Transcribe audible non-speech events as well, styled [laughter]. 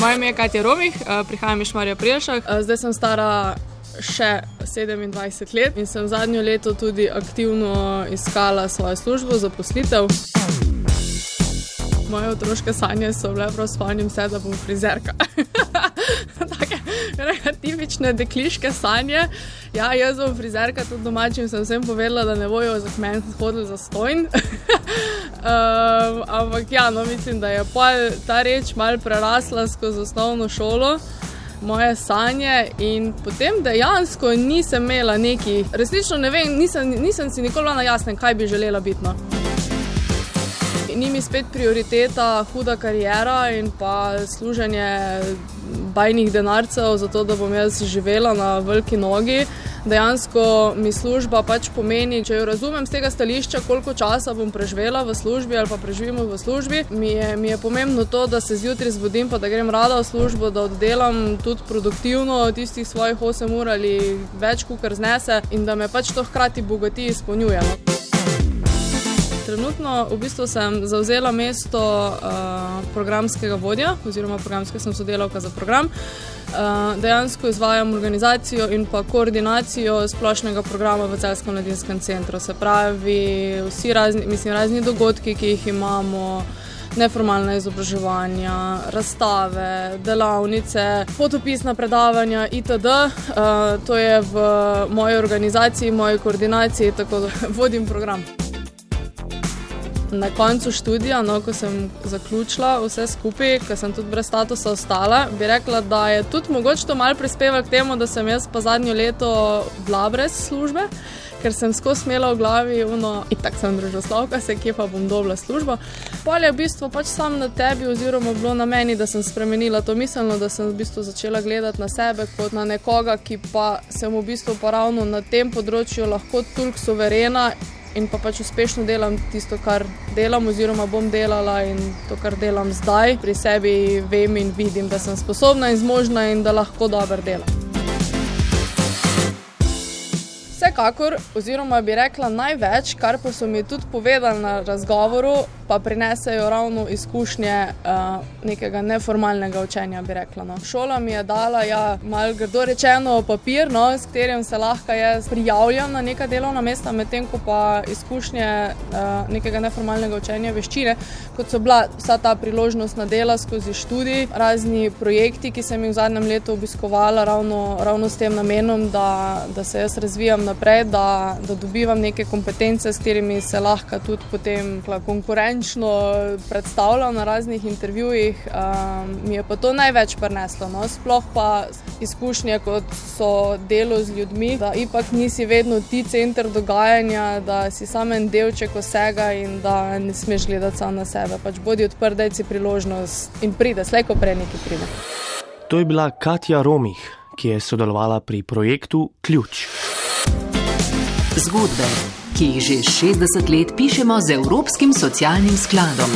Moje ime je Katja Romih, eh, prihajam iz Marija Priješak. Eh, zdaj sem stara še 27 let in sem zadnjo leto tudi aktivno iskala svojo službo za poslitev. Moje otroške sanje so bile, prav spomnim se, da bom frizerka. [laughs] Take tipične dekliške sanje. Ja, jaz bom frizerka, tudi domačim sem vsem povedala, da ne bojo za kmen hodili za stojn. [laughs] um, ampak ja, no, mislim, da je ta reč mal prerasla skozi osnovno šolo. Moje sanje, in potem dejansko nisem imela neki, resnično ne vem, nisem, nisem si nikoli na jasnem, kaj bi želela biti. No ni mi spet prioriteta huda karijera in pa služenje bajnih denarcev, zato da bom jaz živela na veliki nogi. Dejansko mi služba pač pomeni, če jo razumem z tega stališča, koliko časa bom preživela v službi ali pa preživimo v službi. Mi je, mi je pomembno to, da se zjutraj zbudim, pa da grem rada v službo, da oddelam tudi produktivno tistih svojih 8 ur ali več, kar znese in da me pač to hkrati bogati izpolnjuje. No trenutno v bistvu sem zauzela mesto uh, programskega vodja, oziroma programska sem sodelavka za program. Uh, dejansko izvajam organizacijo in pa koordinacijo splošnega programa v Celskem mladinskem centru. Se pravi, vsi razni, mislim, razni dogodki, ki jih imamo. Neformalna izobraževanja, razstave, delavnice, fotopisna predavanja, itd. Uh, to je v moji organizaciji, moji koordinaciji, tako da [laughs] vodim program. Na koncu študija, no, ko sem zaključila vse skupaj, ko sem tudi brez statusa ostala, bi rekla, da je tudi mogoče to mal prispevek k temu, da sem jaz pa zadnjo leto bila brez službe, ker sem skozi smela v glavi, no, in tako sem družoslovka, se kje pa bom dobila službo. Pol je v bistvu pač sam na tebi, oziroma bilo na meni, da sem spremenila to miselno, da sem v bistvu začela gledati na sebe kot na nekoga, ki pa sem v bistvu pa ravno na tem področju lahko toliko suverena in pa pač uspešno delam tisto, kar delam, oziroma bom delala in to, kar delam zdaj, pri sebi vem in vidim, da sem sposobna in zmožna in da lahko dobro delam. Vsekakor, oziroma bi rekla največ, kar pa so mi tudi povedali na razgovoru, pa prinesejo ravno izkušnje uh, nekega neformalnega učenja, bi rekla. No. Šola mi je dala, ja, malo grdo rečeno, papir, no, s katerim se lahko jaz prijavljam na neka delovna mesta, medtem ko pa izkušnje uh, nekega neformalnega učenja veščine, kot so bila vsa ta priložnost na dela skozi študij, razni projekti, ki sem jih v zadnjem letu obiskovala, ravno, ravno s tem namenom, da, da se jaz razvijam naprej, da, da dobivam neke kompetence, s katerimi se lahko tudi potem konkurenčno končno predstavljal na raznih intervjujih, um, mi je pa to največ preneslo. No? Sploh pa izkušnje, kot so delo z ljudmi, da ipak nisi vedno ti center dogajanja, da si samo en delček vsega in da ne smeš gledati samo na sebe. Pač bodi odprt, da si priložnost in pride, slejko prej neki pride. To je bila Katja Romih, ki je sodelovala pri projektu Ključ. Zgodbe ki jih že 60 let pišemo z Evropskim socialnim skladom.